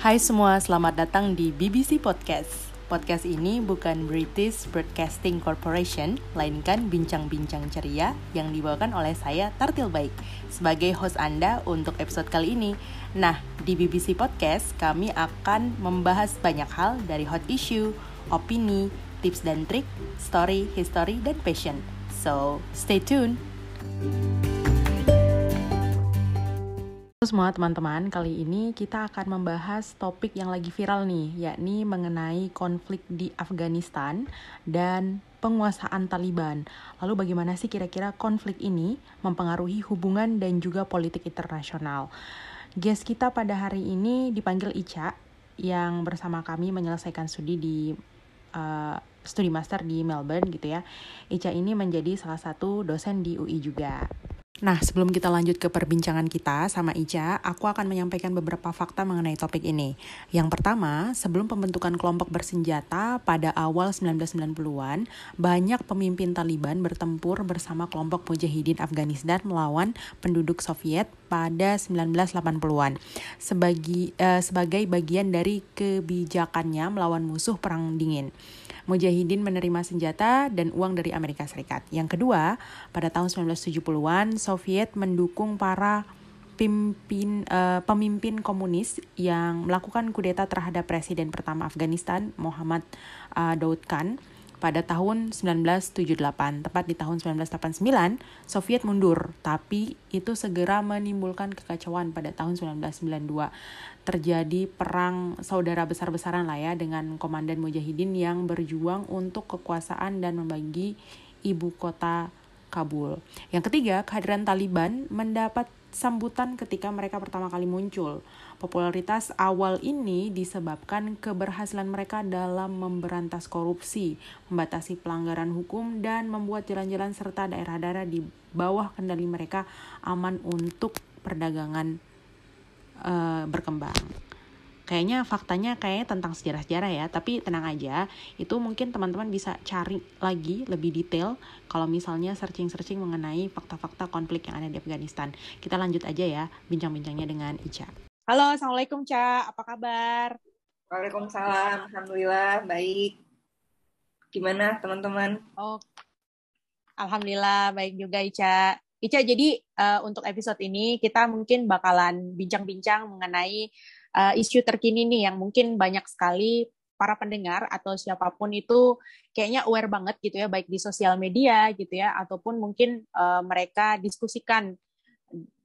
Hai semua, selamat datang di BBC Podcast. Podcast ini bukan British Broadcasting Corporation, melainkan bincang-bincang ceria yang dibawakan oleh saya Tartil Baik sebagai host Anda untuk episode kali ini. Nah, di BBC Podcast kami akan membahas banyak hal dari hot issue, opini, tips dan trik, story, history, dan passion. So, stay tuned. Semua teman-teman, kali ini kita akan membahas topik yang lagi viral nih, yakni mengenai konflik di Afghanistan dan penguasaan Taliban. Lalu bagaimana sih kira-kira konflik ini mempengaruhi hubungan dan juga politik internasional? Guest kita pada hari ini dipanggil Ica, yang bersama kami menyelesaikan studi di uh, studi master di Melbourne gitu ya. Ica ini menjadi salah satu dosen di UI juga. Nah, sebelum kita lanjut ke perbincangan kita sama Ica, aku akan menyampaikan beberapa fakta mengenai topik ini. Yang pertama, sebelum pembentukan kelompok bersenjata pada awal 1990-an, banyak pemimpin Taliban bertempur bersama kelompok Mujahidin Afghanistan melawan penduduk Soviet pada 1980-an. Sebagai, uh, sebagai bagian dari kebijakannya melawan musuh perang dingin. Mujahidin menerima senjata dan uang dari Amerika Serikat. Yang kedua, pada tahun 1970-an, Soviet mendukung para pimpin, uh, pemimpin komunis yang melakukan kudeta terhadap presiden pertama Afghanistan, Muhammad uh, Daud Khan, pada tahun 1978. Tepat di tahun 1989, Soviet mundur, tapi itu segera menimbulkan kekacauan pada tahun 1992. Terjadi perang saudara besar-besaran lah ya dengan komandan Mujahidin yang berjuang untuk kekuasaan dan membagi ibu kota Kabul. Yang ketiga, kehadiran Taliban mendapat sambutan ketika mereka pertama kali muncul. Popularitas awal ini disebabkan keberhasilan mereka dalam memberantas korupsi, membatasi pelanggaran hukum, dan membuat jalan-jalan serta daerah-daerah di bawah kendali mereka aman untuk perdagangan uh, berkembang kayaknya faktanya kayaknya tentang sejarah-sejarah ya. Tapi tenang aja itu mungkin teman-teman bisa cari lagi lebih detail kalau misalnya searching-searching mengenai fakta-fakta konflik yang ada di Afghanistan. Kita lanjut aja ya bincang-bincangnya dengan Ica. Halo Assalamualaikum Ca. Apa kabar? Waalaikumsalam Alhamdulillah baik. Gimana teman-teman? Oh Alhamdulillah baik juga Ica. Ica jadi uh, untuk episode ini kita mungkin bakalan bincang-bincang mengenai uh, isu terkini nih yang mungkin banyak sekali para pendengar atau siapa pun itu kayaknya aware banget gitu ya baik di sosial media gitu ya ataupun mungkin uh, mereka diskusikan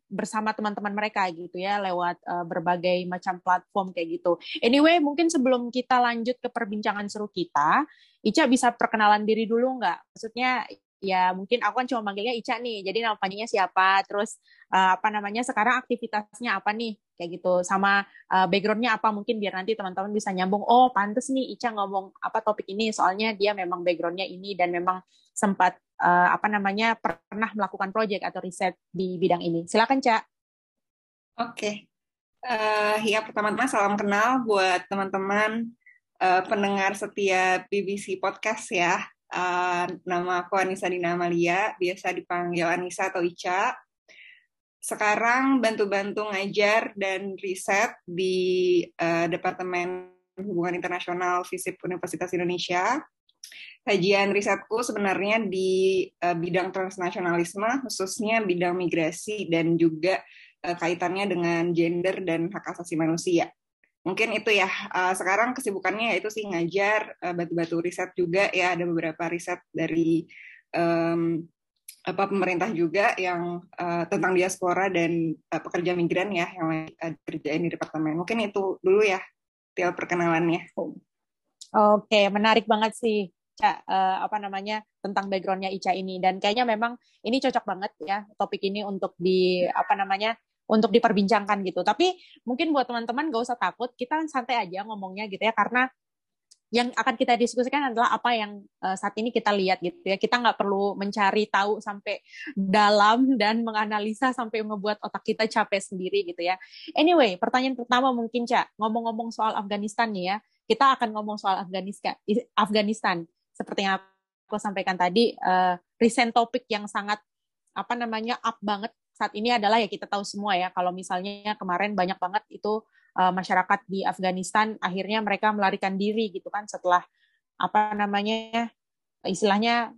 bersama teman-teman mereka gitu ya lewat uh, berbagai macam platform kayak gitu. Anyway, mungkin sebelum kita lanjut ke perbincangan seru kita, Ica bisa perkenalan diri dulu nggak? Maksudnya ya mungkin aku kan cuma manggilnya Ica nih. Jadi nama panjangnya siapa? Terus uh, apa namanya sekarang aktivitasnya apa nih? Kayak gitu. Sama uh, backgroundnya apa? Mungkin biar nanti teman-teman bisa nyambung. Oh pantes nih Ica ngomong apa topik ini. Soalnya dia memang backgroundnya ini dan memang sempat uh, apa namanya pernah melakukan project atau riset di bidang ini. Silakan Ca. Oke. Okay. uh, ya pertama-tama salam kenal buat teman-teman uh, pendengar setiap BBC podcast ya Uh, nama aku Anissa Dina Amalia, biasa dipanggil Anissa atau Ica. Sekarang bantu-bantu ngajar dan riset di uh, Departemen Hubungan Internasional FISIP Universitas Indonesia. Kajian risetku sebenarnya di uh, bidang transnasionalisme, khususnya bidang migrasi dan juga uh, kaitannya dengan gender dan hak asasi manusia mungkin itu ya uh, sekarang kesibukannya yaitu sih ngajar uh, batu-batu riset juga ya ada beberapa riset dari um, apa pemerintah juga yang uh, tentang diaspora dan uh, pekerja migran ya yang uh, kerjain di departemen. Mungkin itu dulu ya til perkenalannya. Oke menarik banget sih Ca, uh, apa namanya tentang backgroundnya Ica ini. Dan kayaknya memang ini cocok banget ya topik ini untuk di apa namanya untuk diperbincangkan gitu. Tapi mungkin buat teman-teman gak usah takut, kita santai aja ngomongnya gitu ya, karena yang akan kita diskusikan adalah apa yang uh, saat ini kita lihat gitu ya. Kita nggak perlu mencari tahu sampai dalam dan menganalisa sampai membuat otak kita capek sendiri gitu ya. Anyway, pertanyaan pertama mungkin Cak, ngomong-ngomong soal Afghanistan nih ya. Kita akan ngomong soal Afghanistan, Afghanistan seperti yang aku sampaikan tadi, uh, recent topik yang sangat apa namanya up banget saat ini adalah ya kita tahu semua ya kalau misalnya kemarin banyak banget itu uh, masyarakat di Afghanistan akhirnya mereka melarikan diri gitu kan setelah apa namanya istilahnya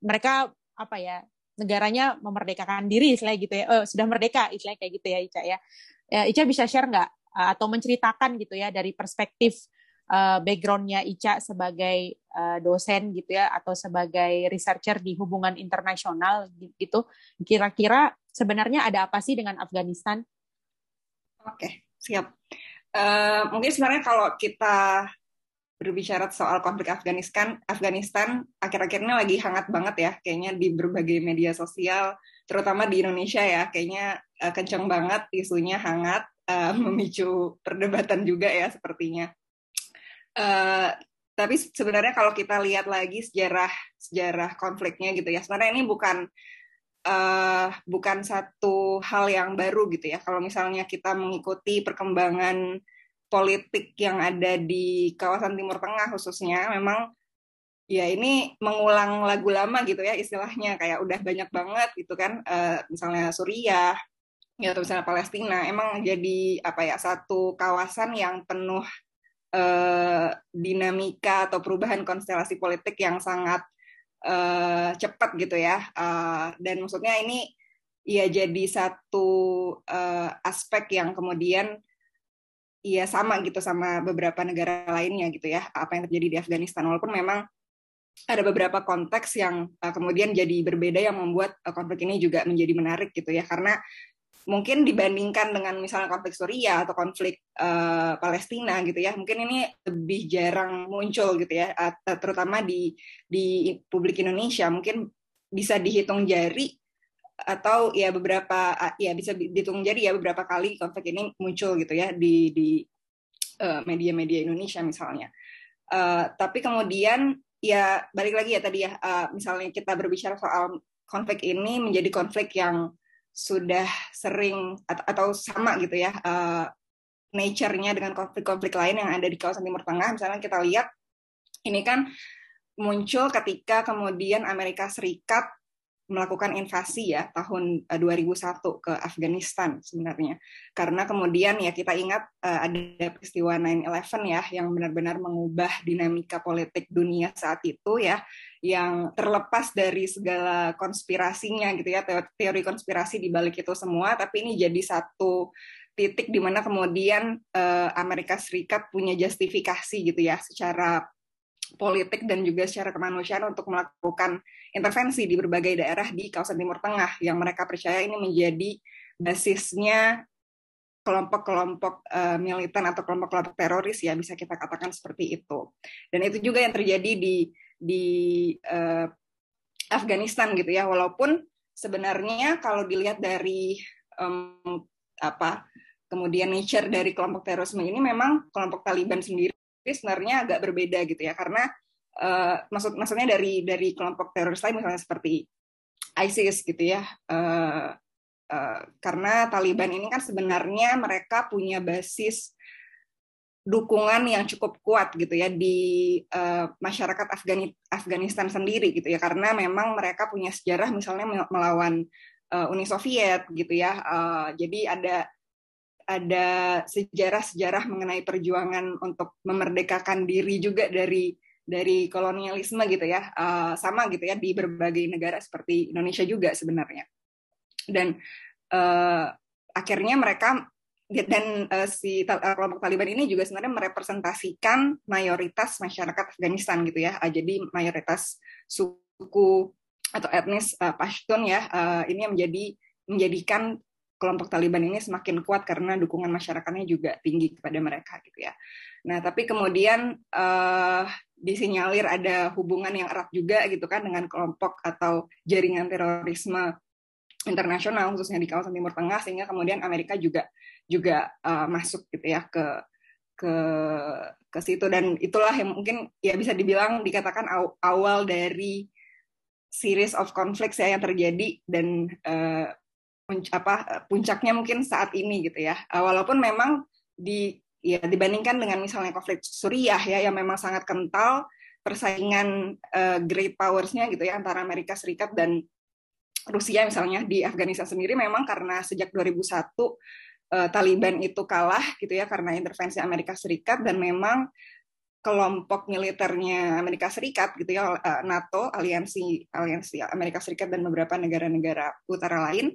mereka apa ya negaranya memerdekakan diri istilah gitu ya oh, sudah merdeka istilah kayak gitu ya Ica ya, ya Ica bisa share nggak uh, atau menceritakan gitu ya dari perspektif backgroundnya Ica sebagai dosen gitu ya atau sebagai researcher di hubungan internasional gitu. Kira-kira sebenarnya ada apa sih dengan Afghanistan? Oke siap. Uh, mungkin sebenarnya kalau kita berbicara soal konflik Afghanistan, Afghanistan akhir-akhir ini lagi hangat banget ya, kayaknya di berbagai media sosial, terutama di Indonesia ya, kayaknya uh, kencang banget isunya hangat, uh, memicu perdebatan juga ya sepertinya. Uh, tapi sebenarnya kalau kita lihat lagi sejarah sejarah konfliknya gitu ya, sebenarnya ini bukan uh, bukan satu hal yang baru gitu ya. Kalau misalnya kita mengikuti perkembangan politik yang ada di kawasan Timur Tengah khususnya memang ya ini mengulang lagu lama gitu ya istilahnya kayak udah banyak banget gitu kan uh, misalnya Suriah ya atau misalnya Palestina emang jadi apa ya satu kawasan yang penuh uh, dinamika atau perubahan konstelasi politik yang sangat uh, cepat gitu ya. Uh, dan maksudnya ini ya jadi satu uh, aspek yang kemudian Iya sama gitu sama beberapa negara lainnya gitu ya apa yang terjadi di Afghanistan. Walaupun memang ada beberapa konteks yang uh, kemudian jadi berbeda yang membuat uh, konflik ini juga menjadi menarik gitu ya. Karena mungkin dibandingkan dengan misalnya konflik Suriah atau konflik uh, Palestina gitu ya mungkin ini lebih jarang muncul gitu ya uh, terutama di di publik Indonesia mungkin bisa dihitung jari atau ya beberapa ya bisa dihitung jadi ya beberapa kali konflik ini muncul gitu ya di di uh, media-media Indonesia misalnya. Uh, tapi kemudian ya balik lagi ya tadi ya uh, misalnya kita berbicara soal konflik ini menjadi konflik yang sudah sering atau, sama gitu ya uh, nature-nya dengan konflik-konflik lain yang ada di kawasan Timur Tengah. Misalnya kita lihat ini kan muncul ketika kemudian Amerika Serikat melakukan invasi ya tahun 2001 eh, ke Afghanistan sebenarnya. Karena kemudian ya kita ingat uh, ada peristiwa 9/11 ya yang benar-benar mengubah dinamika politik dunia saat itu ya yang terlepas dari segala konspirasinya gitu ya teori konspirasi di balik itu semua tapi ini jadi satu titik di mana kemudian uh, Amerika Serikat punya justifikasi gitu ya secara politik dan juga secara kemanusiaan untuk melakukan intervensi di berbagai daerah di kawasan Timur Tengah yang mereka percaya ini menjadi basisnya kelompok-kelompok uh, militan atau kelompok-kelompok teroris ya bisa kita katakan seperti itu. Dan itu juga yang terjadi di di uh, Afghanistan gitu ya. Walaupun sebenarnya kalau dilihat dari um, apa kemudian nature dari kelompok terorisme ini memang kelompok Taliban sendiri sebenarnya agak berbeda gitu ya. Karena uh, maksud maksudnya dari dari kelompok teroris lain misalnya seperti ISIS gitu ya uh, uh, karena Taliban ini kan sebenarnya mereka punya basis dukungan yang cukup kuat gitu ya di uh, masyarakat Afgani Afghanistan sendiri gitu ya. Karena memang mereka punya sejarah misalnya melawan uh, Uni Soviet gitu ya. Uh, jadi ada ada sejarah-sejarah mengenai perjuangan untuk memerdekakan diri juga dari dari kolonialisme gitu ya. Uh, sama gitu ya di berbagai negara seperti Indonesia juga sebenarnya. Dan uh, akhirnya mereka dan uh, si kelompok Taliban ini juga sebenarnya merepresentasikan mayoritas masyarakat Afghanistan gitu ya. Uh, jadi mayoritas suku atau etnis uh, Pashtun ya uh, ini yang menjadi menjadikan kelompok Taliban ini semakin kuat karena dukungan masyarakatnya juga tinggi kepada mereka gitu ya. Nah tapi kemudian uh, disinyalir ada hubungan yang erat juga gitu kan dengan kelompok atau jaringan terorisme internasional khususnya di kawasan Timur Tengah sehingga kemudian Amerika juga juga uh, masuk gitu ya ke ke ke situ dan itulah yang mungkin ya bisa dibilang dikatakan aw, awal dari series of conflicts ya yang terjadi dan uh, apa puncaknya mungkin saat ini gitu ya. Uh, walaupun memang di ya dibandingkan dengan misalnya konflik Suriah ya yang memang sangat kental persaingan uh, great powers-nya gitu ya antara Amerika Serikat dan Rusia misalnya di Afghanistan sendiri memang karena sejak 2001 uh, uh, Taliban itu kalah gitu ya karena intervensi Amerika Serikat dan memang kelompok militernya Amerika Serikat gitu ya NATO aliansi aliansi Amerika Serikat dan beberapa negara-negara utara lain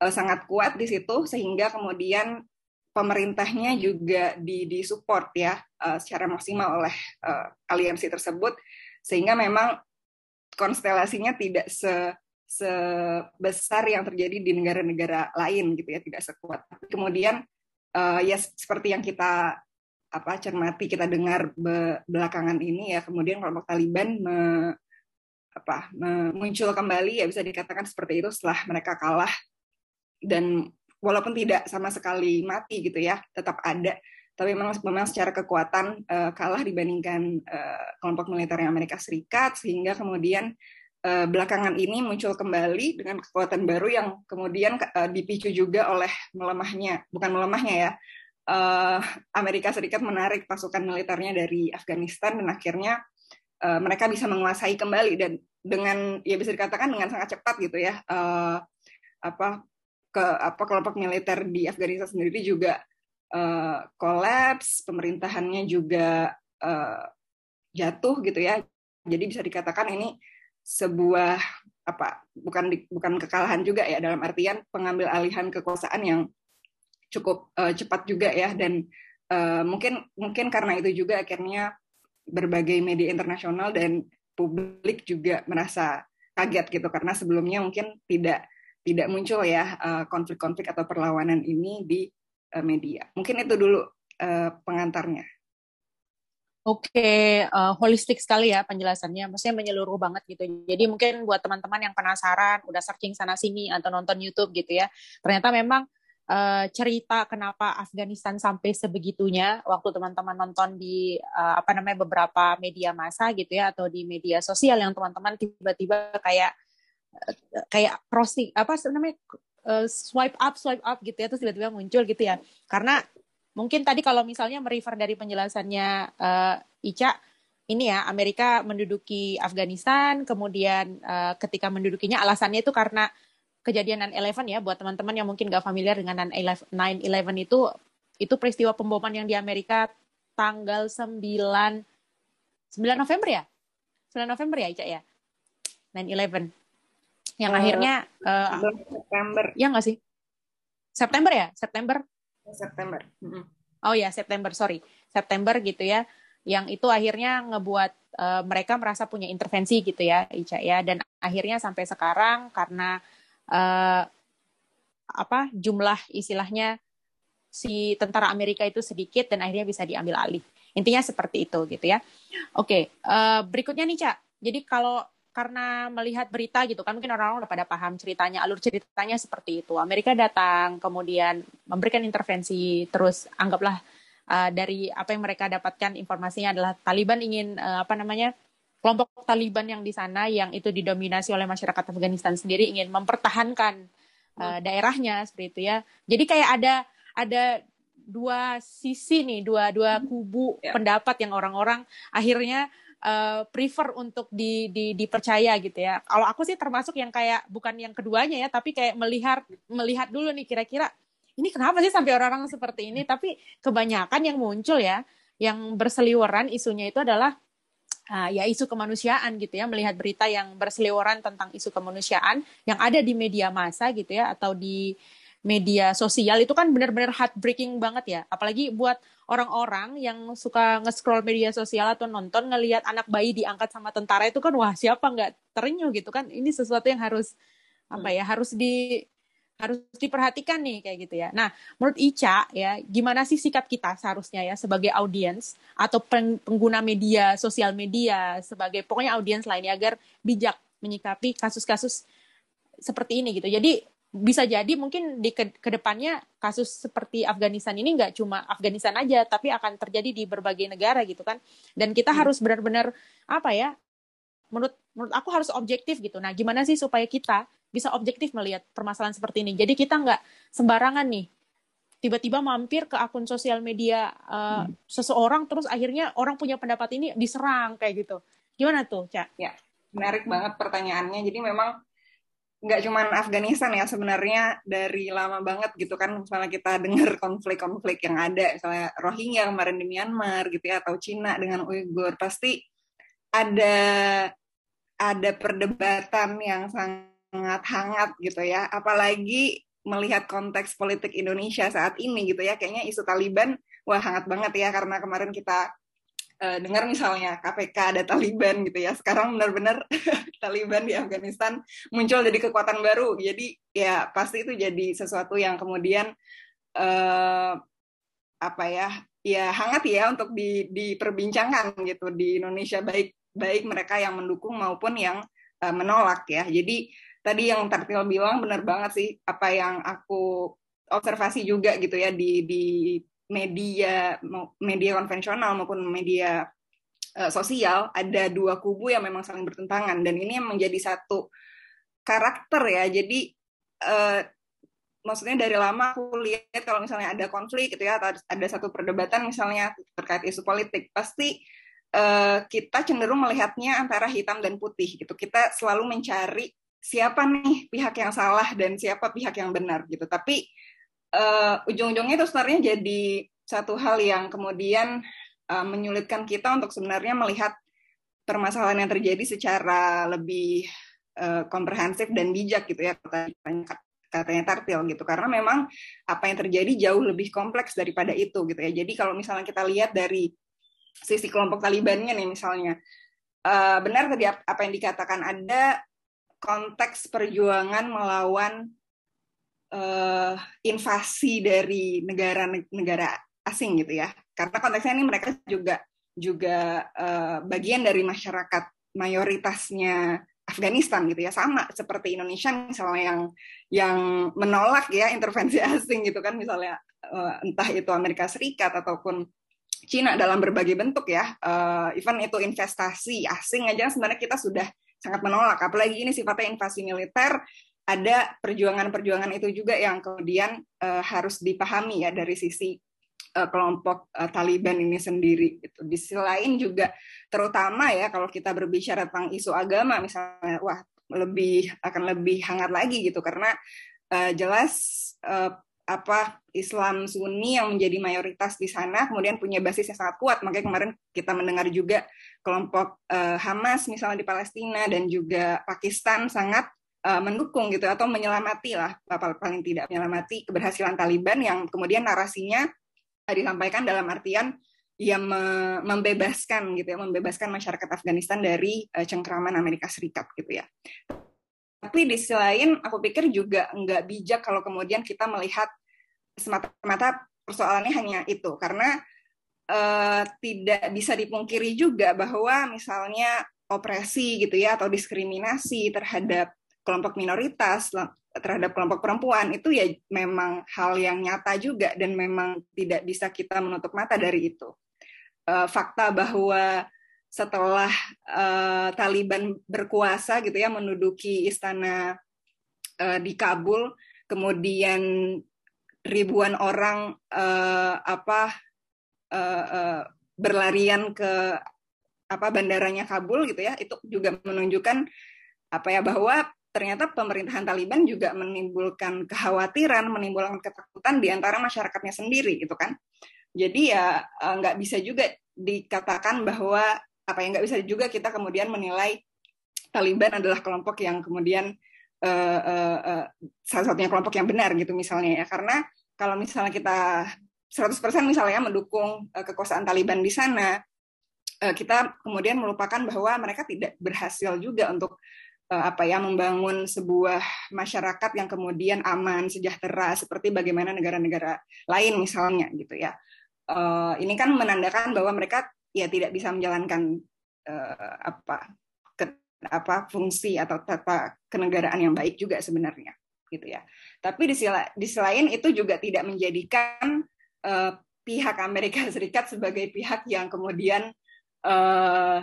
uh, sangat kuat di situ sehingga kemudian pemerintahnya juga di disupport ya uh, secara maksimal oleh uh, aliansi tersebut. Sehingga memang konstelasinya tidak se sebesar yang terjadi di negara-negara lain gitu ya tidak sekuat. Kemudian uh, ya seperti yang kita apa cermati kita dengar be, belakangan ini ya kemudian kelompok Taliban me, apa me, muncul kembali ya bisa dikatakan seperti itu setelah mereka kalah dan walaupun tidak sama sekali mati gitu ya tetap ada. Tapi memang memang secara kekuatan uh, kalah dibandingkan uh, kelompok militer Amerika Serikat sehingga kemudian uh, belakangan ini muncul kembali dengan kekuatan baru yang kemudian uh, dipicu juga oleh melemahnya, bukan melemahnya ya, uh, Amerika Serikat menarik pasukan militernya dari Afghanistan dan akhirnya uh, mereka bisa menguasai kembali dan dengan ya bisa dikatakan dengan sangat cepat gitu ya uh, apa ke apa kelompok militer di Afghanistan sendiri juga uh, kolaps pemerintahannya juga uh, jatuh gitu ya. Jadi bisa dikatakan ini sebuah apa bukan di, bukan kekalahan juga ya dalam artian pengambil alihan kekuasaan yang cukup uh, cepat juga ya. Dan uh, mungkin mungkin karena itu juga akhirnya berbagai media internasional dan publik juga merasa kaget gitu. Karena sebelumnya mungkin tidak tidak muncul ya konflik-konflik uh, atau perlawanan ini di uh, media. Mungkin itu dulu uh, pengantarnya. Oke, uh, holistik sekali ya penjelasannya, maksudnya menyeluruh banget gitu. Jadi mungkin buat teman-teman yang penasaran, udah searching sana sini atau nonton YouTube gitu ya, ternyata memang uh, cerita kenapa Afghanistan sampai sebegitunya waktu teman-teman nonton di uh, apa namanya beberapa media massa gitu ya atau di media sosial yang teman-teman tiba-tiba kayak kayak crossing apa namanya uh, swipe up swipe up gitu ya terus tiba-tiba muncul gitu ya karena mungkin tadi kalau misalnya merefer dari penjelasannya uh, Ica, ini ya Amerika menduduki Afghanistan, kemudian uh, ketika mendudukinya alasannya itu karena kejadian 9/11 ya buat teman-teman yang mungkin gak familiar dengan 9/11 itu itu peristiwa pemboman yang di Amerika tanggal 9 9 November ya? 9 November ya Ica ya? 9/11. Yang akhirnya uh, September. Ya nggak sih? September ya? September September. Oh ya September, sorry September gitu ya, yang itu akhirnya ngebuat uh, mereka merasa punya intervensi gitu ya, Ica ya, dan akhirnya sampai sekarang karena uh, apa jumlah istilahnya si tentara Amerika itu sedikit dan akhirnya bisa diambil alih. Intinya seperti itu gitu ya. Oke, uh, berikutnya nih Cak. Jadi kalau karena melihat berita gitu kan mungkin orang-orang udah pada paham ceritanya alur ceritanya seperti itu. Amerika datang kemudian memberikan intervensi terus anggaplah uh, dari apa yang mereka dapatkan informasinya adalah Taliban ingin uh, apa namanya kelompok Taliban yang di sana yang itu didominasi oleh masyarakat Afghanistan sendiri ingin mempertahankan uh, daerahnya seperti itu ya. Jadi kayak ada ada dua sisi nih dua dua kubu yeah. pendapat yang orang-orang akhirnya uh, prefer untuk di, di, dipercaya gitu ya. Kalau aku sih termasuk yang kayak bukan yang keduanya ya, tapi kayak melihat melihat dulu nih kira-kira ini kenapa sih sampai orang-orang seperti ini? Tapi kebanyakan yang muncul ya, yang berseliweran isunya itu adalah uh, ya isu kemanusiaan gitu ya, melihat berita yang berseliweran tentang isu kemanusiaan yang ada di media massa gitu ya, atau di media sosial itu kan benar-benar heartbreaking banget ya. Apalagi buat orang-orang yang suka nge-scroll media sosial atau nonton ngelihat anak bayi diangkat sama tentara itu kan wah siapa nggak terenyuh gitu kan. Ini sesuatu yang harus apa ya harus di harus diperhatikan nih kayak gitu ya. Nah, menurut Ica ya, gimana sih sikap kita seharusnya ya sebagai audiens atau pengguna media sosial media sebagai pokoknya audiens lainnya agar bijak menyikapi kasus-kasus seperti ini gitu. Jadi bisa jadi mungkin di ke ke depannya kasus seperti Afghanistan ini nggak cuma Afghanistan aja tapi akan terjadi di berbagai negara gitu kan. Dan kita hmm. harus benar-benar apa ya menurut menurut aku harus objektif gitu. Nah gimana sih supaya kita bisa objektif melihat permasalahan seperti ini? Jadi kita nggak sembarangan nih tiba-tiba mampir ke akun sosial media uh, hmm. seseorang terus akhirnya orang punya pendapat ini diserang kayak gitu. Gimana tuh cak ya menarik banget pertanyaannya. Jadi memang nggak cuma Afghanistan ya sebenarnya dari lama banget gitu kan misalnya kita dengar konflik-konflik yang ada misalnya Rohingya kemarin di Myanmar gitu ya atau Cina dengan Uighur pasti ada ada perdebatan yang sangat hangat gitu ya. Apalagi melihat konteks politik Indonesia saat ini gitu ya kayaknya isu Taliban wah hangat banget ya karena kemarin kita uh, dengar misalnya KPK ada Taliban gitu ya. Sekarang benar-benar Taliban di Afghanistan muncul jadi kekuatan baru. Jadi ya pasti itu jadi sesuatu yang kemudian uh, apa ya ya hangat ya untuk di, diperbincangkan gitu di Indonesia. Baik baik mereka yang mendukung maupun yang uh, menolak ya. Jadi tadi yang Tartil bilang benar banget sih apa yang aku observasi juga gitu ya di di media media konvensional maupun media uh, sosial ada dua kubu yang memang saling bertentangan. Dan ini yang menjadi satu karakter ya. Jadi uh, maksudnya dari lama aku lihat kalau misalnya ada konflik gitu ya atau ada satu perdebatan misalnya terkait isu politik pasti uh, kita cenderung melihatnya antara hitam dan putih gitu. Kita selalu mencari siapa nih pihak yang salah dan siapa pihak yang benar gitu. Tapi uh, ujung-ujungnya itu sebenarnya jadi satu hal yang kemudian uh, menyulitkan kita untuk sebenarnya melihat permasalahan yang terjadi secara lebih uh, komprehensif dan bijak gitu ya katanya katanya Tartil gitu. Karena memang apa yang terjadi jauh lebih kompleks daripada itu gitu ya. Jadi kalau misalnya kita lihat dari sisi kelompok Talibannya nih misalnya uh, benar tadi apa yang dikatakan ada konteks perjuangan melawan uh, invasi dari negara-negara asing gitu ya. Karena konteksnya ini mereka juga juga uh, bagian dari masyarakat mayoritasnya Afghanistan gitu ya. Sama seperti Indonesia misalnya yang yang menolak ya intervensi asing gitu kan. Misalnya uh, entah itu Amerika Serikat ataupun Cina dalam berbagai bentuk ya. Uh, even itu investasi asing aja sebenarnya kita sudah sangat menolak. Apalagi ini sifatnya invasi militer ada perjuangan-perjuangan itu juga yang kemudian uh, harus dipahami ya dari sisi uh, kelompok uh, Taliban ini sendiri. Gitu. Di sisi lain juga terutama ya kalau kita berbicara tentang isu agama misalnya, wah lebih akan lebih hangat lagi gitu karena uh, jelas uh, apa Islam Sunni yang menjadi mayoritas di sana kemudian punya basis yang sangat kuat makanya kemarin kita mendengar juga kelompok uh, Hamas misalnya di Palestina dan juga Pakistan sangat uh, mendukung gitu atau menyelamati lah paling tidak menyelamati keberhasilan Taliban yang kemudian narasinya uh, disampaikan dalam artian yang me membebaskan gitu ya membebaskan masyarakat Afghanistan dari uh, cengkraman Amerika Serikat gitu ya. Tapi di sisi lain aku pikir juga nggak bijak kalau kemudian kita melihat semata-mata persoalannya hanya itu karena uh, tidak bisa dipungkiri juga bahwa misalnya opresi gitu ya atau diskriminasi terhadap kelompok minoritas terhadap kelompok perempuan itu ya memang hal yang nyata juga dan memang tidak bisa kita menutup mata dari itu. Uh, fakta bahwa setelah uh, Taliban berkuasa gitu ya menduduki istana uh, di Kabul, kemudian ribuan orang apa berlarian ke apa bandaranya Kabul gitu ya, itu juga menunjukkan apa ya bahwa ternyata pemerintahan Taliban juga menimbulkan kekhawatiran, menimbulkan ketakutan di antara masyarakatnya sendiri gitu kan. Jadi ya eh, nggak bisa juga dikatakan bahwa apa yang nggak bisa juga kita kemudian menilai Taliban adalah kelompok yang kemudian uh, uh, uh, salah satunya kelompok yang benar gitu misalnya ya karena kalau misalnya kita 100% misalnya mendukung uh, kekuasaan Taliban di sana uh, kita kemudian melupakan bahwa mereka tidak berhasil juga untuk apa ya membangun sebuah masyarakat yang kemudian aman sejahtera seperti bagaimana negara-negara lain misalnya gitu ya. Uh, ini kan menandakan bahwa mereka ya tidak bisa menjalankan uh, apa ke, apa fungsi atau tata kenegaraan yang baik juga sebenarnya gitu ya. Tapi di sisi, di sisi lain itu juga tidak menjadikan uh, pihak Amerika Serikat sebagai pihak yang kemudian uh,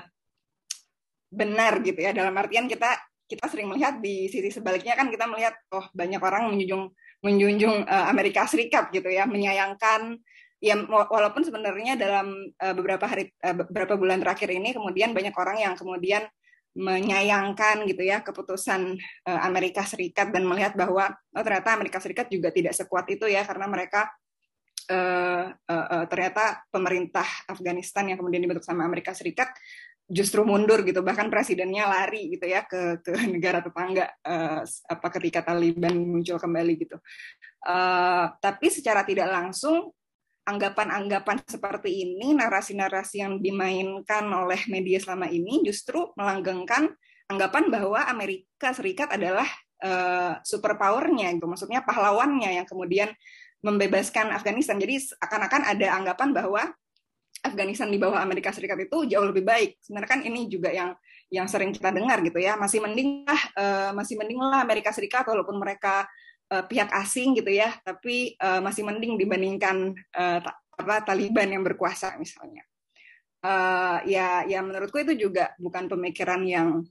benar gitu ya. Dalam artian kita kita sering melihat di sisi sebaliknya kan kita melihat oh banyak orang menjunjung menjunjung uh, Amerika Serikat gitu ya menyayangkan. Ya walaupun sebenarnya dalam uh, beberapa hari uh, beberapa bulan terakhir ini kemudian banyak orang yang kemudian menyayangkan gitu ya keputusan Amerika Serikat dan melihat bahwa oh, ternyata Amerika Serikat juga tidak sekuat itu ya karena mereka uh, uh, uh, ternyata pemerintah Afghanistan yang kemudian dibentuk sama Amerika Serikat justru mundur gitu. Bahkan presidennya lari gitu ya ke ke negara tetangga uh, apa ketika Taliban muncul kembali gitu. Uh, tapi secara tidak langsung anggapan-anggapan seperti ini narasi-narasi yang dimainkan oleh media selama ini justru melanggengkan anggapan bahwa Amerika Serikat adalah uh, superpowernya gitu. Maksudnya pahlawannya yang kemudian membebaskan Afghanistan. Jadi akan-akan ada anggapan bahwa Afghanistan di bawah Amerika Serikat itu jauh lebih baik. Sebenarnya kan ini juga yang yang sering kita dengar gitu ya. Masih mending lah, uh, masih mending lah Amerika Serikat walaupun mereka uh, pihak asing gitu ya, tapi uh, masih mending dibandingkan uh, apa Taliban yang berkuasa misalnya. Uh, ya, ya menurutku itu juga bukan pemikiran yang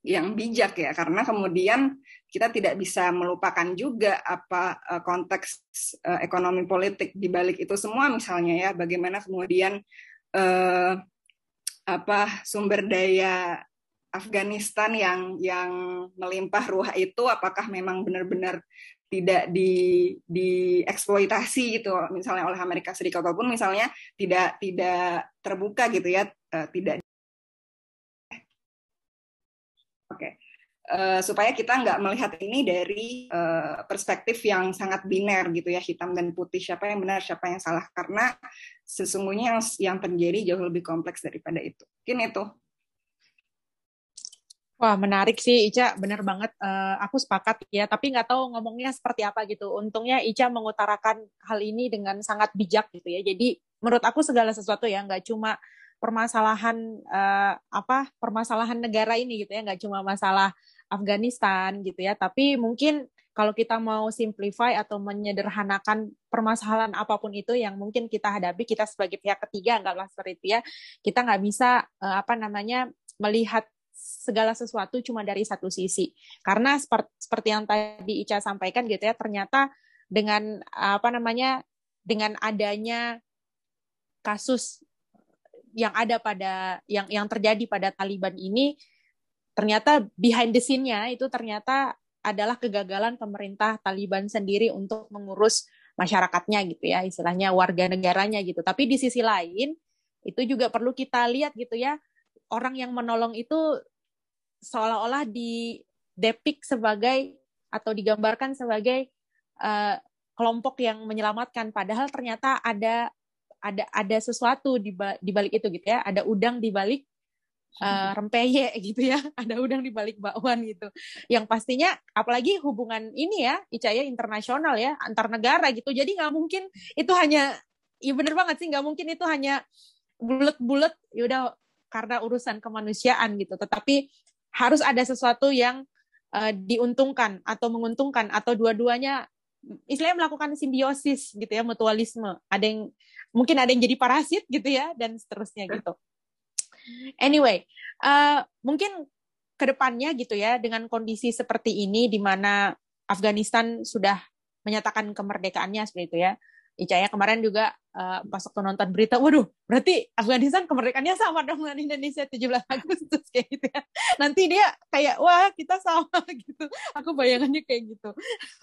yang bijak ya, karena kemudian kita tidak bisa melupakan juga apa konteks ekonomi politik di balik itu semua misalnya ya, bagaimana kemudian uh, apa sumber daya Afghanistan yang yang melimpah ruah itu apakah memang benar-benar tidak di dieksploitasi gitu misalnya oleh Amerika Serikat ataupun misalnya tidak tidak terbuka gitu ya uh, tidak Oke. Uh, supaya kita nggak melihat ini dari uh, perspektif yang sangat biner gitu ya hitam dan putih. Siapa yang benar siapa yang salah. Karena sesungguhnya yang yang terjadi jauh lebih kompleks daripada itu. Mungkin itu. Wah menarik sih Ica, benar banget. Uh, aku sepakat ya, tapi nggak tahu ngomongnya seperti apa gitu. Untungnya Ica mengutarakan hal ini dengan sangat bijak gitu ya. Jadi menurut aku segala sesuatu ya nggak cuma permasalahan uh, apa permasalahan negara ini gitu ya. Nggak cuma masalah Afghanistan gitu ya. Tapi mungkin kalau kita mau simplify atau menyederhanakan permasalahan apa pun itu yang mungkin kita hadapi kita sebagai pihak ketiga anggaplah seperti itu ya kita nggak bisa uh, apa namanya melihat segala sesuatu cuma dari satu sisi. Karena seperti, seperti yang tadi Ica sampaikan gitu ya ternyata dengan apa namanya dengan adanya kasus yang ada pada yang yang terjadi pada Taliban ini ternyata behind the scene-nya itu ternyata adalah kegagalan pemerintah Taliban sendiri untuk mengurus masyarakatnya gitu ya istilahnya warga negaranya gitu. Tapi di sisi lain itu juga perlu kita lihat gitu ya orang yang menolong itu seolah-olah di depik sebagai atau digambarkan sebagai uh, kelompok yang menyelamatkan. Padahal ternyata ada ada ada sesuatu di di balik itu gitu ya ada udang di balik uh, rempeye gitu ya ada udang di balik bakwan gitu. Yang pastinya apalagi hubungan ini ya icaya internasional ya antar negara gitu. Jadi nggak mungkin itu hanya ya bener banget sih nggak mungkin itu hanya bulat-bulat ya udah karena urusan kemanusiaan gitu. Tetapi harus ada sesuatu yang uh, diuntungkan atau menguntungkan atau dua-duanya istilahnya melakukan simbiosis gitu ya mutualisme. Ada yang mungkin ada yang jadi parasit gitu ya dan seterusnya gitu. Anyway, uh, mungkin ke depannya gitu ya dengan kondisi seperti ini di mana Afghanistan sudah menyatakan kemerdekaannya seperti itu ya. Icaya kemarin juga uh, pas waktu nonton berita, waduh, berarti Afghanistan kemerdekaannya sama dong dengan Indonesia 17 Agustus kayak gitu ya. Nanti dia kayak, wah kita sama gitu. Aku bayangannya kayak gitu.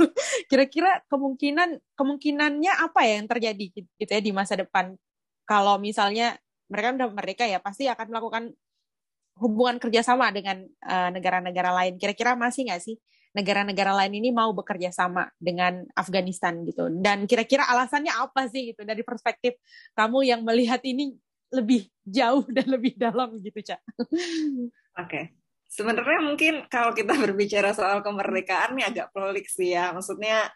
Kira-kira kemungkinan kemungkinannya apa ya yang terjadi gitu ya di masa depan? Kalau misalnya mereka udah merdeka ya pasti akan melakukan hubungan kerjasama dengan uh, negara-negara lain. Kira-kira masih nggak sih negara-negara lain ini mau bekerja sama dengan Afghanistan gitu. Dan kira-kira alasannya apa sih gitu dari perspektif kamu yang melihat ini lebih jauh dan lebih dalam gitu, Cak. Oke. Okay. Sebenarnya mungkin kalau kita berbicara soal kemerdekaan ini agak pelik sih ya. Maksudnya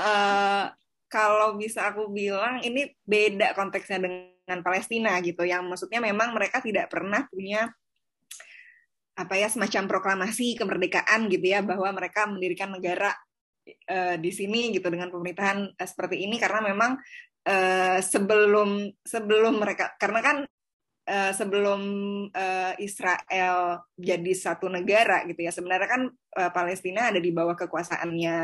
uh, kalau bisa aku bilang ini beda konteksnya dengan Palestina gitu yang maksudnya memang mereka tidak pernah punya apa ya semacam proklamasi kemerdekaan gitu ya bahwa mereka mendirikan negara uh, di sini gitu dengan pemerintahan uh, seperti ini. Karena memang uh, sebelum sebelum mereka karena kan uh, sebelum uh, Israel jadi satu negara gitu ya sebenarnya kan uh, Palestina ada di bawah kekuasaannya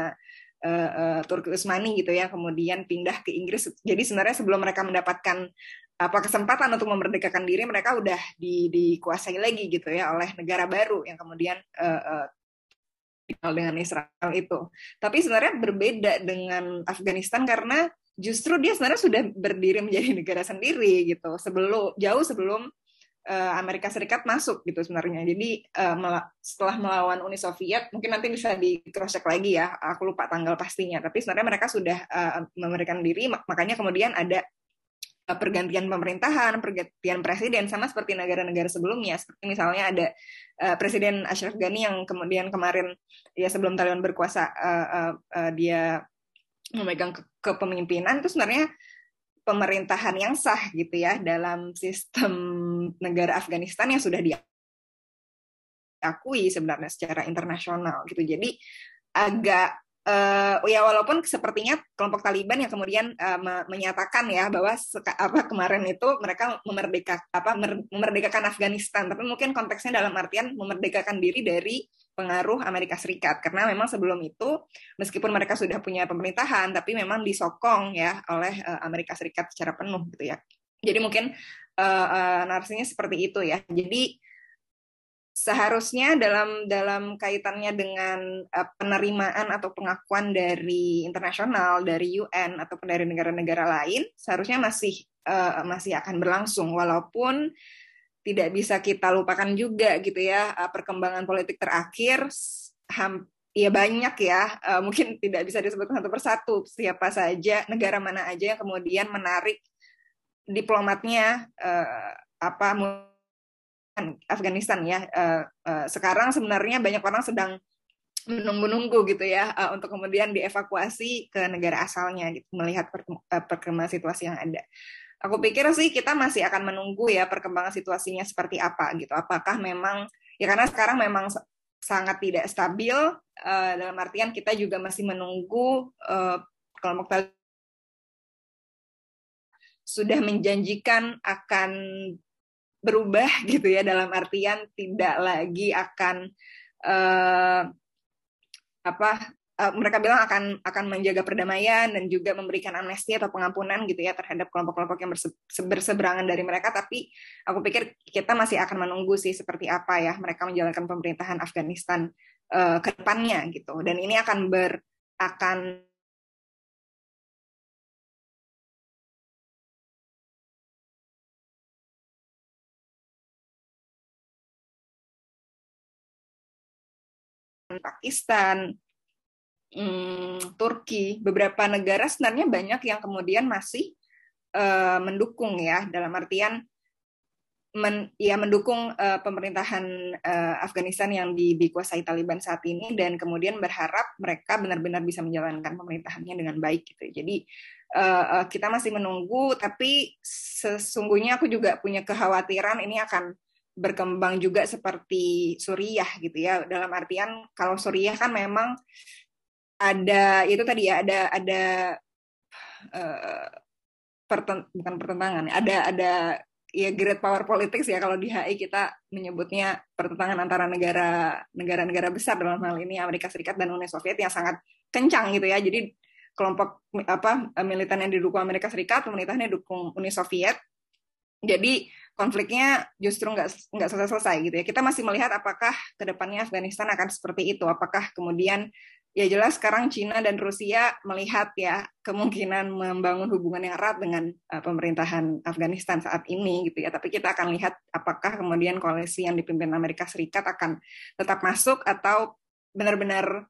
uh, uh, Turki Utsmani gitu ya kemudian pindah ke Inggris. Jadi sebenarnya sebelum mereka mendapatkan apa kesempatan untuk memerdekakan diri mereka udah di, dikuasai lagi gitu ya oleh negara baru yang kemudian uh, uh, dengan Israel itu. Tapi sebenarnya berbeda dengan Afghanistan karena justru dia sebenarnya sudah berdiri menjadi negara sendiri gitu sebelum jauh sebelum uh, Amerika Serikat masuk gitu sebenarnya. Jadi uh, setelah melawan Uni Soviet, mungkin nanti bisa di cross check lagi ya. Aku lupa tanggal pastinya. Tapi sebenarnya mereka sudah uh, memberikan diri, makanya kemudian ada pergantian pemerintahan, pergantian presiden sama seperti negara-negara sebelumnya. Seperti misalnya ada uh, Presiden Ashraf Ghani yang kemudian kemarin ya sebelum Taliban berkuasa uh, dia memegang ke kepemimpinan itu sebenarnya pemerintahan yang sah gitu ya dalam sistem negara Afghanistan yang sudah diakui sebenarnya secara internasional gitu. Jadi agak uh, ya walaupun sepertinya kelompok Taliban yang kemudian uh, me menyatakan ya bahwa apa kemarin itu mereka memerdeka apa memerdekakan Afghanistan, tapi mungkin konteksnya dalam artian memerdekakan diri dari pengaruh Amerika Serikat karena memang sebelum itu meskipun mereka sudah punya pemerintahan tapi memang disokong ya oleh uh, Amerika Serikat secara penuh gitu ya. Jadi mungkin uh, uh, narasinya seperti itu ya. Jadi seharusnya dalam dalam kaitannya dengan uh, penerimaan atau pengakuan dari internasional dari UN ataupun dari negara-negara lain seharusnya masih uh, masih akan berlangsung. Walaupun tidak bisa kita lupakan juga gitu ya uh, perkembangan politik terakhir ham, ya banyak ya uh, mungkin tidak bisa disebutkan satu persatu siapa saja negara mana aja yang kemudian menarik diplomatnya uh, apa Afghanistan ya. Uh, uh, sekarang sebenarnya banyak orang sedang menunggu-nunggu gitu ya uh, untuk kemudian dievakuasi ke negara asalnya gitu melihat per, perkembangan situasi yang ada. Aku pikir sih kita masih akan menunggu ya perkembangan situasinya seperti apa gitu. Apakah memang ya karena sekarang memang sangat tidak stabil uh, dalam artian kita juga masih menunggu uh, kelompok Taliban sudah menjanjikan akan berubah gitu ya dalam artian tidak lagi akan uh, apa uh, mereka bilang akan akan menjaga perdamaian dan juga memberikan amnesti atau pengampunan gitu ya terhadap kelompok-kelompok yang berse berseberangan dari mereka. Tapi aku pikir kita masih akan menunggu sih seperti apa ya mereka menjalankan pemerintahan Afghanistan uh, ke depannya gitu. Dan ini akan ber akan Pakistan, hmm, Turki, beberapa negara sebenarnya banyak yang kemudian masih uh, mendukung ya dalam artian men, ya mendukung uh, pemerintahan uh, Afghanistan yang di, dikuasai Taliban saat ini dan kemudian berharap mereka benar-benar bisa menjalankan pemerintahannya dengan baik gitu. Jadi uh, kita masih menunggu tapi sesungguhnya aku juga punya kekhawatiran ini akan berkembang juga seperti Suriah gitu ya. Dalam artian kalau Suriah kan memang ada itu tadi ya ada ada uh, perten, bukan pertentangan ada ada ya great power politics ya. Kalau di HI kita menyebutnya pertentangan antara negara negara-negara besar dalam hal ini Amerika Serikat dan Uni Soviet yang sangat kencang gitu ya. Jadi kelompok apa militer yang didukung Amerika Serikat pemerintahannya didukung Uni Soviet. Jadi konfliknya justru nggak nggak selesai-selesai gitu ya. Kita masih melihat apakah ke depannya Afghanistan akan seperti itu. Apakah kemudian ya jelas sekarang Cina dan Rusia melihat ya kemungkinan membangun hubungan yang erat dengan uh, pemerintahan Afghanistan saat ini gitu ya. Tapi kita akan lihat apakah kemudian koalisi yang dipimpin Amerika Serikat akan tetap masuk atau benar-benar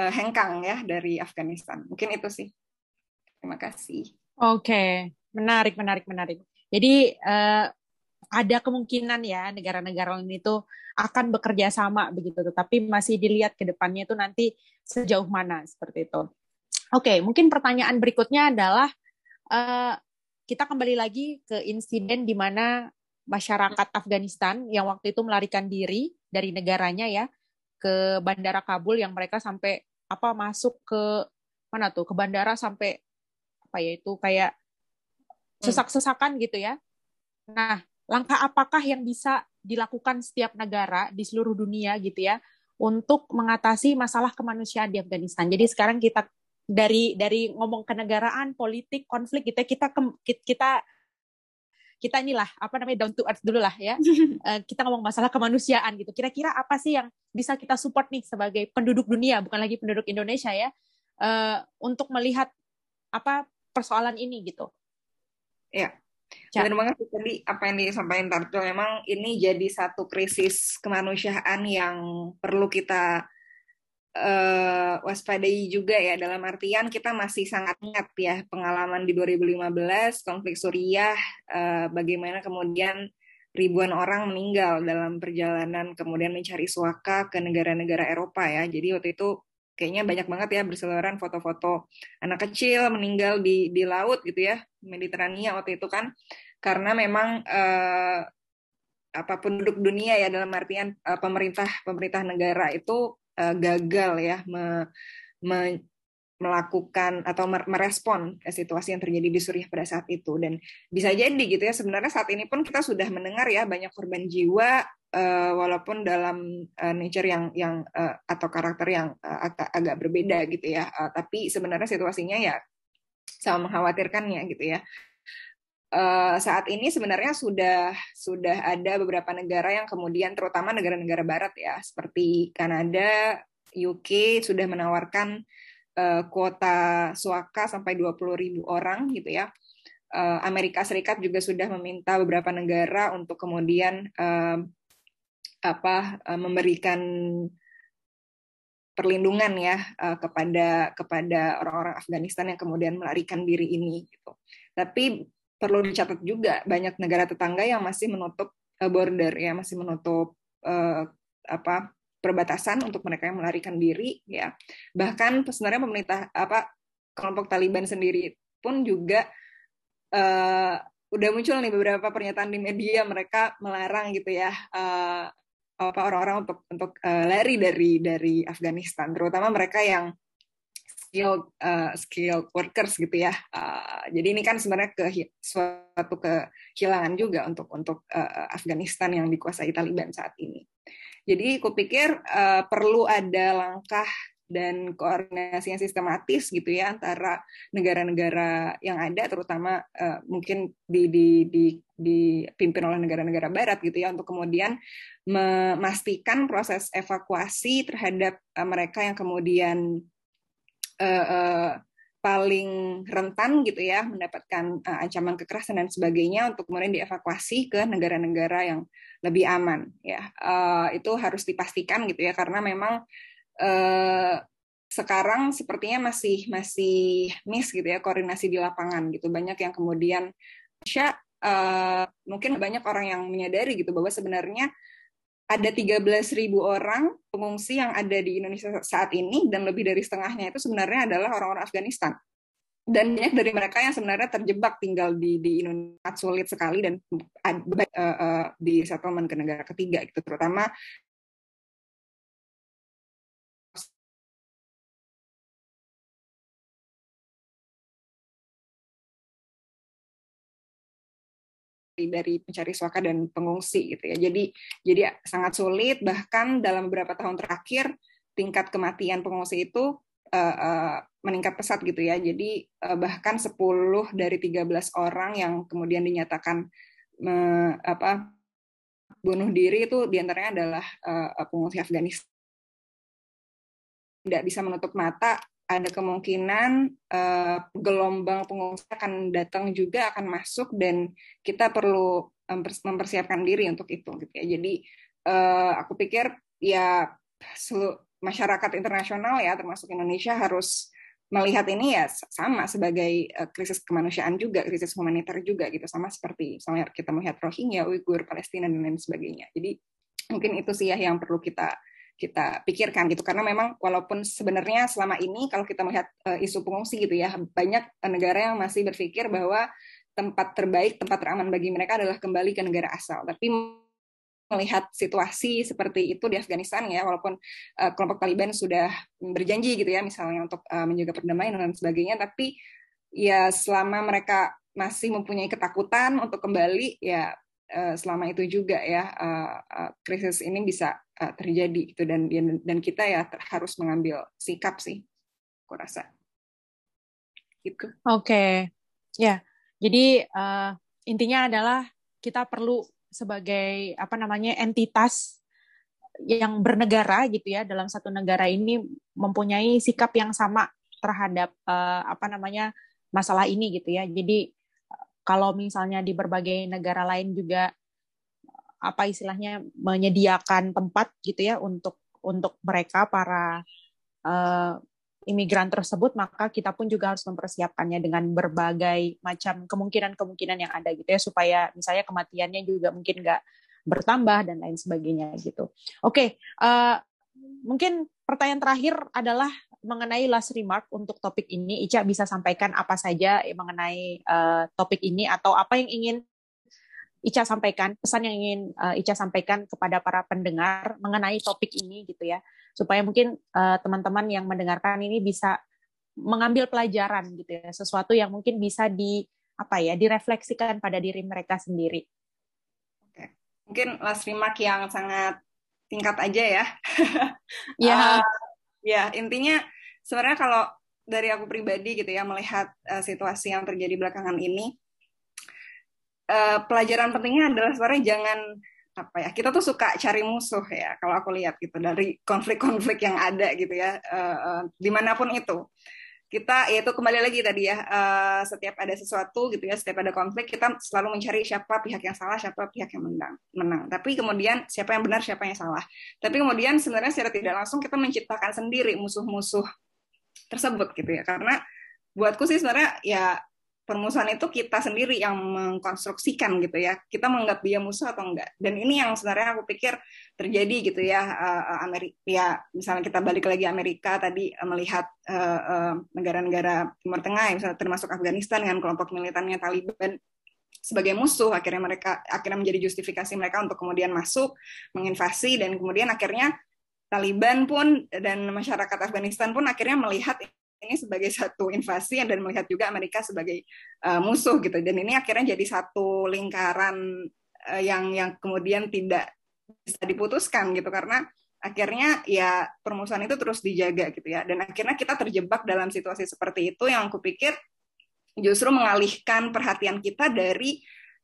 uh, hengkang ya dari Afghanistan. Mungkin itu sih. Terima kasih. Oke, okay. menarik, menarik, menarik. Jadi uh, ada kemungkinan ya negara-negara lain itu akan bekerja sama begitu, tetapi masih dilihat ke depannya itu nanti sejauh mana seperti itu. Oke, mungkin pertanyaan berikutnya adalah uh, kita kembali lagi ke insiden di mana masyarakat Afghanistan yang waktu itu melarikan diri dari negaranya ya ke bandara Kabul yang mereka sampai apa masuk ke mana tuh ke bandara sampai apa ya itu kayak hmm. sesak-sesakan gitu ya. Nah, langkah apakah yang bisa dilakukan setiap negara di seluruh dunia gitu ya untuk mengatasi masalah kemanusiaan di Afghanistan. Jadi sekarang kita dari dari ngomong kenegaraan, politik, konflik kita kita kita kita inilah apa namanya down to earth dulu lah ya. uh, kita ngomong masalah kemanusiaan gitu. Kira-kira apa sih yang bisa kita support nih sebagai penduduk dunia, bukan lagi penduduk Indonesia ya, uh, untuk melihat apa persoalan ini gitu. Ya, Benar banget tadi apa yang disampaikan Tarto memang ini jadi satu krisis kemanusiaan yang perlu kita uh, waspadai juga ya. Dalam artian kita masih sangat ingat ya pengalaman di 2015 konflik Suriah uh, bagaimana kemudian ribuan orang meninggal dalam perjalanan kemudian mencari suaka ke negara-negara Eropa ya. Jadi waktu itu kayaknya banyak banget ya berseliweran foto-foto anak kecil meninggal di di laut gitu ya Mediterania waktu itu kan. Karena memang uh, apa penduduk dunia ya dalam artian uh, pemerintah pemerintah negara itu uh, gagal ya me, me, melakukan atau merespon situasi yang terjadi di Suriah pada saat itu. Dan bisa jadi gitu ya sebenarnya saat ini pun kita sudah mendengar ya banyak korban jiwa uh, walaupun dalam uh, nature yang yang uh, atau karakter yang uh, agak berbeda gitu ya uh, tapi sebenarnya situasinya ya sama mengkhawatirkannya gitu ya Uh, saat ini sebenarnya sudah sudah ada beberapa negara yang kemudian terutama negara-negara barat ya seperti Kanada, UK sudah menawarkan uh, kuota suaka sampai 20 ribu orang gitu ya. Amerika Serikat juga sudah meminta beberapa negara untuk kemudian uh, apa uh, memberikan perlindungan ya uh, kepada kepada orang-orang Afghanistan yang kemudian melarikan diri ini gitu. Tapi perlu dicatat juga banyak negara tetangga yang masih menutup uh, border ya, masih menutup uh, apa perbatasan untuk mereka yang melarikan diri ya. Bahkan sebenarnya pemerintah apa kelompok Taliban sendiri pun juga uh, udah muncul nih beberapa pernyataan di media mereka melarang gitu ya uh, apa orang-orang untuk untuk uh, lari dari dari Afghanistan, terutama mereka yang skill uh, skill workers gitu ya. Uh, jadi ini kan sebenarnya ke suatu kehilangan juga untuk untuk uh, Afghanistan yang dikuasai Taliban saat ini. Jadi kupikir uh, perlu ada langkah dan koordinasi yang sistematis gitu ya antara negara-negara yang ada terutama uh, mungkin di, di, di, dipimpin oleh negara-negara barat gitu ya untuk kemudian memastikan proses evakuasi terhadap uh, mereka yang kemudian uh, uh, paling rentan gitu ya mendapatkan uh, ancaman kekerasan dan sebagainya untuk kemudian dievakuasi ke negara-negara yang lebih aman ya. Uh, itu harus dipastikan gitu ya karena memang uh, sekarang sepertinya masih masih miss gitu ya koordinasi di lapangan gitu. Banyak yang kemudian uh, mungkin banyak orang yang menyadari gitu bahwa sebenarnya ada 13.000 orang pengungsi yang ada di Indonesia saat ini dan lebih dari setengahnya itu sebenarnya adalah orang-orang Afghanistan. Dan banyak dari mereka yang sebenarnya terjebak tinggal di di Indonesia. Sulit sekali dan uh, uh, di settlement ke negara ketiga gitu. Terutama dari pencari suaka dan pengungsi gitu ya. Jadi jadi sangat sulit bahkan dalam beberapa tahun terakhir tingkat kematian pengungsi itu uh, uh, meningkat pesat gitu ya. Jadi uh, bahkan 10 dari 13 orang yang kemudian dinyatakan uh, apa bunuh diri itu di antaranya adalah uh, pengungsi Afghanistan. Tidak bisa menutup mata ada kemungkinan uh, gelombang pengungsi akan datang juga akan masuk dan kita perlu mempersiapkan diri untuk itu gitu ya. Jadi uh, aku pikir ya seluruh masyarakat internasional ya termasuk Indonesia harus melihat ini ya sama sebagai uh, krisis kemanusiaan juga, krisis humanitar juga gitu sama seperti sama kita melihat Rohingya, Uighur, Palestina dan lain sebagainya. Jadi mungkin itu sih ya yang perlu kita kita pikirkan gitu. Karena memang walaupun sebenarnya selama ini kalau kita melihat uh, isu pengungsi gitu ya banyak negara yang masih berpikir bahwa tempat terbaik tempat teraman bagi mereka adalah kembali ke negara asal. Tapi melihat situasi seperti itu di Afghanistan ya walaupun uh, kelompok Taliban sudah berjanji gitu ya misalnya untuk uh, menjaga perdamaian dan sebagainya tapi ya selama mereka masih mempunyai ketakutan untuk kembali ya selama itu juga ya krisis ini bisa uh, terjadi gitu dan dan kita ya harus mengambil sikap sih aku rasa gitu oke okay. ya jadi uh, intinya adalah kita perlu sebagai apa namanya entitas yang bernegara gitu ya dalam satu negara ini mempunyai sikap yang sama terhadap uh, apa namanya masalah ini gitu ya. Jadi kalau misalnya di berbagai negara lain juga apa istilahnya menyediakan tempat gitu ya untuk untuk mereka para uh, imigran tersebut maka kita pun juga harus mempersiapkannya dengan berbagai macam kemungkinan-kemungkinan yang ada gitu ya supaya misalnya kematiannya juga mungkin nggak bertambah dan lain sebagainya gitu. Oke, okay, uh, eh, mungkin pertanyaan terakhir adalah mengenai last remark untuk topik ini. Ica bisa sampaikan apa saja mengenai uh, topik ini atau apa yang ingin Ica sampaikan, pesan yang ingin uh, Ica sampaikan kepada para pendengar mengenai topik ini gitu ya, supaya mungkin teman teman-teman yang mendengarkan ini bisa mengambil pelajaran gitu ya, sesuatu yang mungkin bisa di apa ya, direfleksikan pada diri mereka sendiri. Oke. Mungkin last remark yang sangat tingkat aja ya. Ya. uh, ya, intinya sebenarnya kalau dari aku pribadi gitu ya melihat uh, situasi yang terjadi belakangan ini uh, pelajaran pentingnya adalah sebenarnya jangan apa ya kita tuh suka cari musuh ya kalau aku lihat gitu dari konflik-konflik yang ada gitu ya uh, di mana pun itu. Kita ya itu kembali lagi tadi ya uh, setiap ada sesuatu gitu ya setiap ada konflik kita selalu mencari siapa pihak yang salah siapa pihak yang menang menang. Tapi kemudian siapa yang benar siapa yang salah. Tapi kemudian sebenarnya secara tidak langsung kita menciptakan sendiri musuh-musuh tersebut gitu ya. Karena buatku sih sebenarnya ya permusuhan itu kita sendiri yang mengkonstruksikan gitu ya. Kita menganggap dia musuh atau enggak. Dan ini yang sebenarnya aku pikir terjadi gitu ya uh, Amerika ya misalnya kita balik lagi Amerika tadi uh, melihat negara-negara Timur Tengah misalnya termasuk Afghanistan dengan kelompok militannya Taliban sebagai musuh akhirnya mereka akhirnya menjadi justifikasi mereka untuk kemudian masuk menginvasi dan kemudian akhirnya Taliban pun dan masyarakat Afghanistan pun akhirnya melihat ini sebagai satu invasi dan melihat juga Amerika sebagai uh, musuh gitu. Dan ini akhirnya jadi satu lingkaran uh, yang yang kemudian tidak bisa diputuskan gitu. Karena akhirnya ya permusuhan itu terus dijaga gitu ya. Dan akhirnya kita terjebak dalam situasi seperti itu yang aku pikir justru mengalihkan perhatian kita dari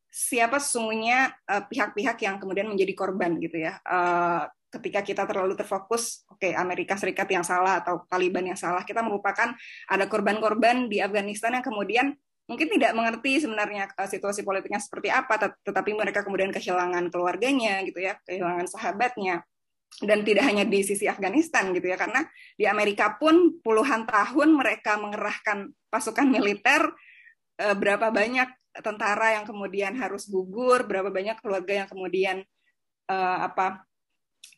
siapa sesungguhnya eh, pihak-pihak uh, yang kemudian menjadi korban gitu ya. Uh, ketika kita terlalu terfokus, oke okay, Amerika Serikat yang salah atau Taliban yang salah, kita merupakan ada korban-korban di Afghanistan yang kemudian mungkin tidak mengerti sebenarnya uh, situasi politiknya seperti apa, tet tetapi mereka kemudian kehilangan keluarganya gitu ya, kehilangan sahabatnya. Dan tidak hanya di sisi Afghanistan gitu ya, karena di Amerika pun puluhan tahun mereka mengerahkan pasukan militer, uh, berapa banyak tentara yang kemudian harus gugur, berapa banyak keluarga yang kemudian uh, apa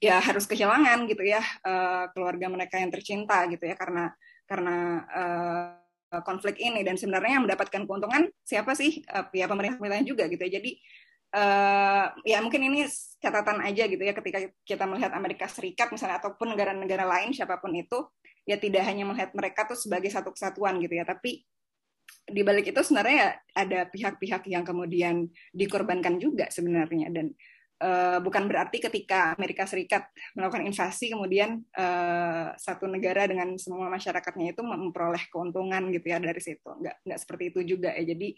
ya harus kehilangan gitu ya uh, keluarga mereka yang tercinta gitu ya karena karena uh, konflik ini. Dan sebenarnya yang mendapatkan keuntungan siapa sih? Uh, ya pemerintah pemerintah juga gitu ya. Jadi uh, ya mungkin ini catatan aja gitu ya ketika kita melihat Amerika Serikat misalnya ataupun negara-negara lain siapa pun itu ya tidak hanya melihat mereka tuh sebagai satu kesatuan gitu ya. Tapi di balik itu sebenarnya ya ada pihak-pihak yang kemudian dikorbankan juga sebenarnya. Dan Uh, bukan berarti ketika Amerika Serikat melakukan invasi kemudian uh, satu negara dengan semua masyarakatnya itu memperoleh keuntungan gitu ya dari situ. Nggak nggak seperti itu juga ya. Jadi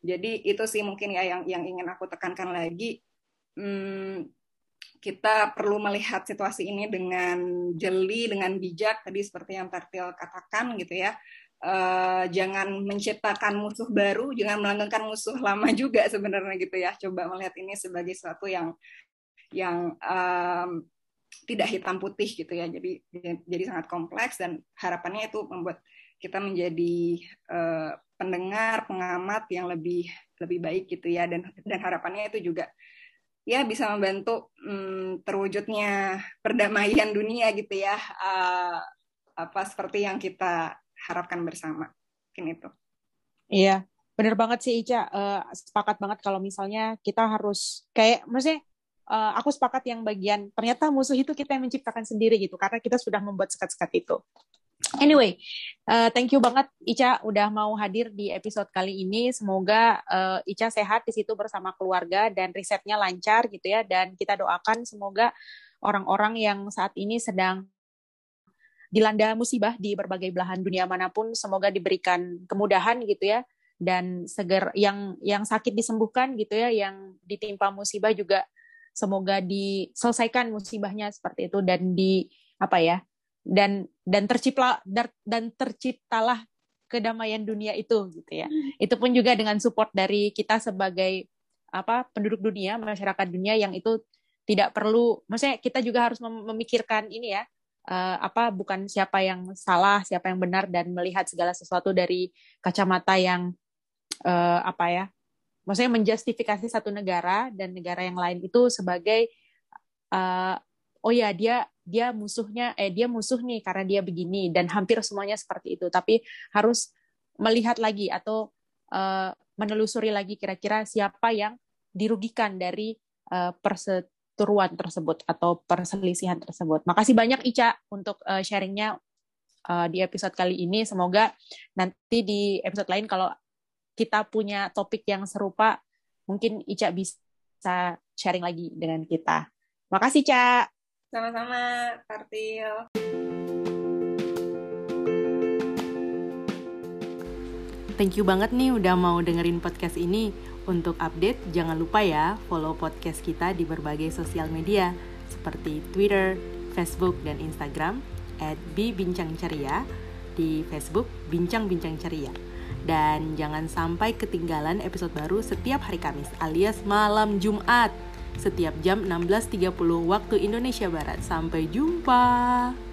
jadi itu sih mungkin ya yang yang ingin aku tekankan lagi. Hmm, kita perlu melihat situasi ini dengan jeli dengan bijak. Tadi seperti yang Tartil katakan gitu ya uh, jangan menciptakan musuh baru, jangan melanggengkan musuh lama juga sebenarnya gitu ya. Coba melihat ini sebagai sesuatu yang yang um, tidak hitam putih gitu ya. Jadi jadi sangat kompleks dan harapannya itu membuat kita menjadi uh, pendengar, pengamat yang lebih lebih baik gitu ya dan dan harapannya itu juga ya bisa membantu um, terwujudnya perdamaian dunia gitu ya. Uh, apa seperti yang kita harapkan bersama. Mungkin itu. Iya, benar banget sih Ica. Uh, sepakat banget kalau misalnya kita harus kayak maksudnya uh, aku sepakat yang bagian ternyata musuh itu kita yang menciptakan sendiri gitu karena kita sudah membuat sekat-sekat itu. Anyway, uh, thank you banget Ica udah mau hadir di episode kali ini. Semoga uh, Ica sehat di situ bersama keluarga dan risetnya lancar gitu ya. Dan kita doakan semoga orang-orang yang saat ini sedang dilanda musibah di berbagai belahan dunia mana pun semoga diberikan kemudahan gitu ya dan seger yang yang sakit disembuhkan gitu ya yang ditimpa musibah juga semoga diselesaikan musibahnya seperti itu dan di apa ya dan dan tercipta dan terciptalah kedamaian dunia itu gitu ya hmm. itu pun juga dengan support dari kita sebagai apa penduduk dunia masyarakat dunia yang itu tidak perlu maksudnya kita juga harus memikirkan ini ya uh, apa bukan siapa yang salah siapa yang benar dan melihat segala sesuatu dari kacamata yang uh, apa ya maksudnya menjustifikasi satu negara dan negara yang lain itu sebagai uh, oh ya dia dia musuhnya eh dia musuh nih karena dia begini dan hampir semuanya seperti itu. Tapi harus melihat lagi atau uh, menelusuri lagi kira-kira siapa yang dirugikan dari uh, perseteruan tersebut atau perselisihan tersebut. Makasih banyak Ica untuk uh, sharingnya uh, di episode kali ini. Semoga nanti di episode lain kalau kita punya topik yang serupa, mungkin Ica bisa sharing lagi dengan kita. Makasih, Ca. Sama-sama, Kartil. Thank you banget nih udah mau dengerin podcast ini. Untuk update, jangan lupa ya follow podcast kita di berbagai sosial media seperti Twitter, Facebook, dan Instagram at Bincang Ceria di Facebook Bincang Bincang Ceria. Dan jangan sampai ketinggalan episode baru setiap hari Kamis alias malam Jumat setiap jam 16.30 waktu Indonesia Barat. Sampai jumpa.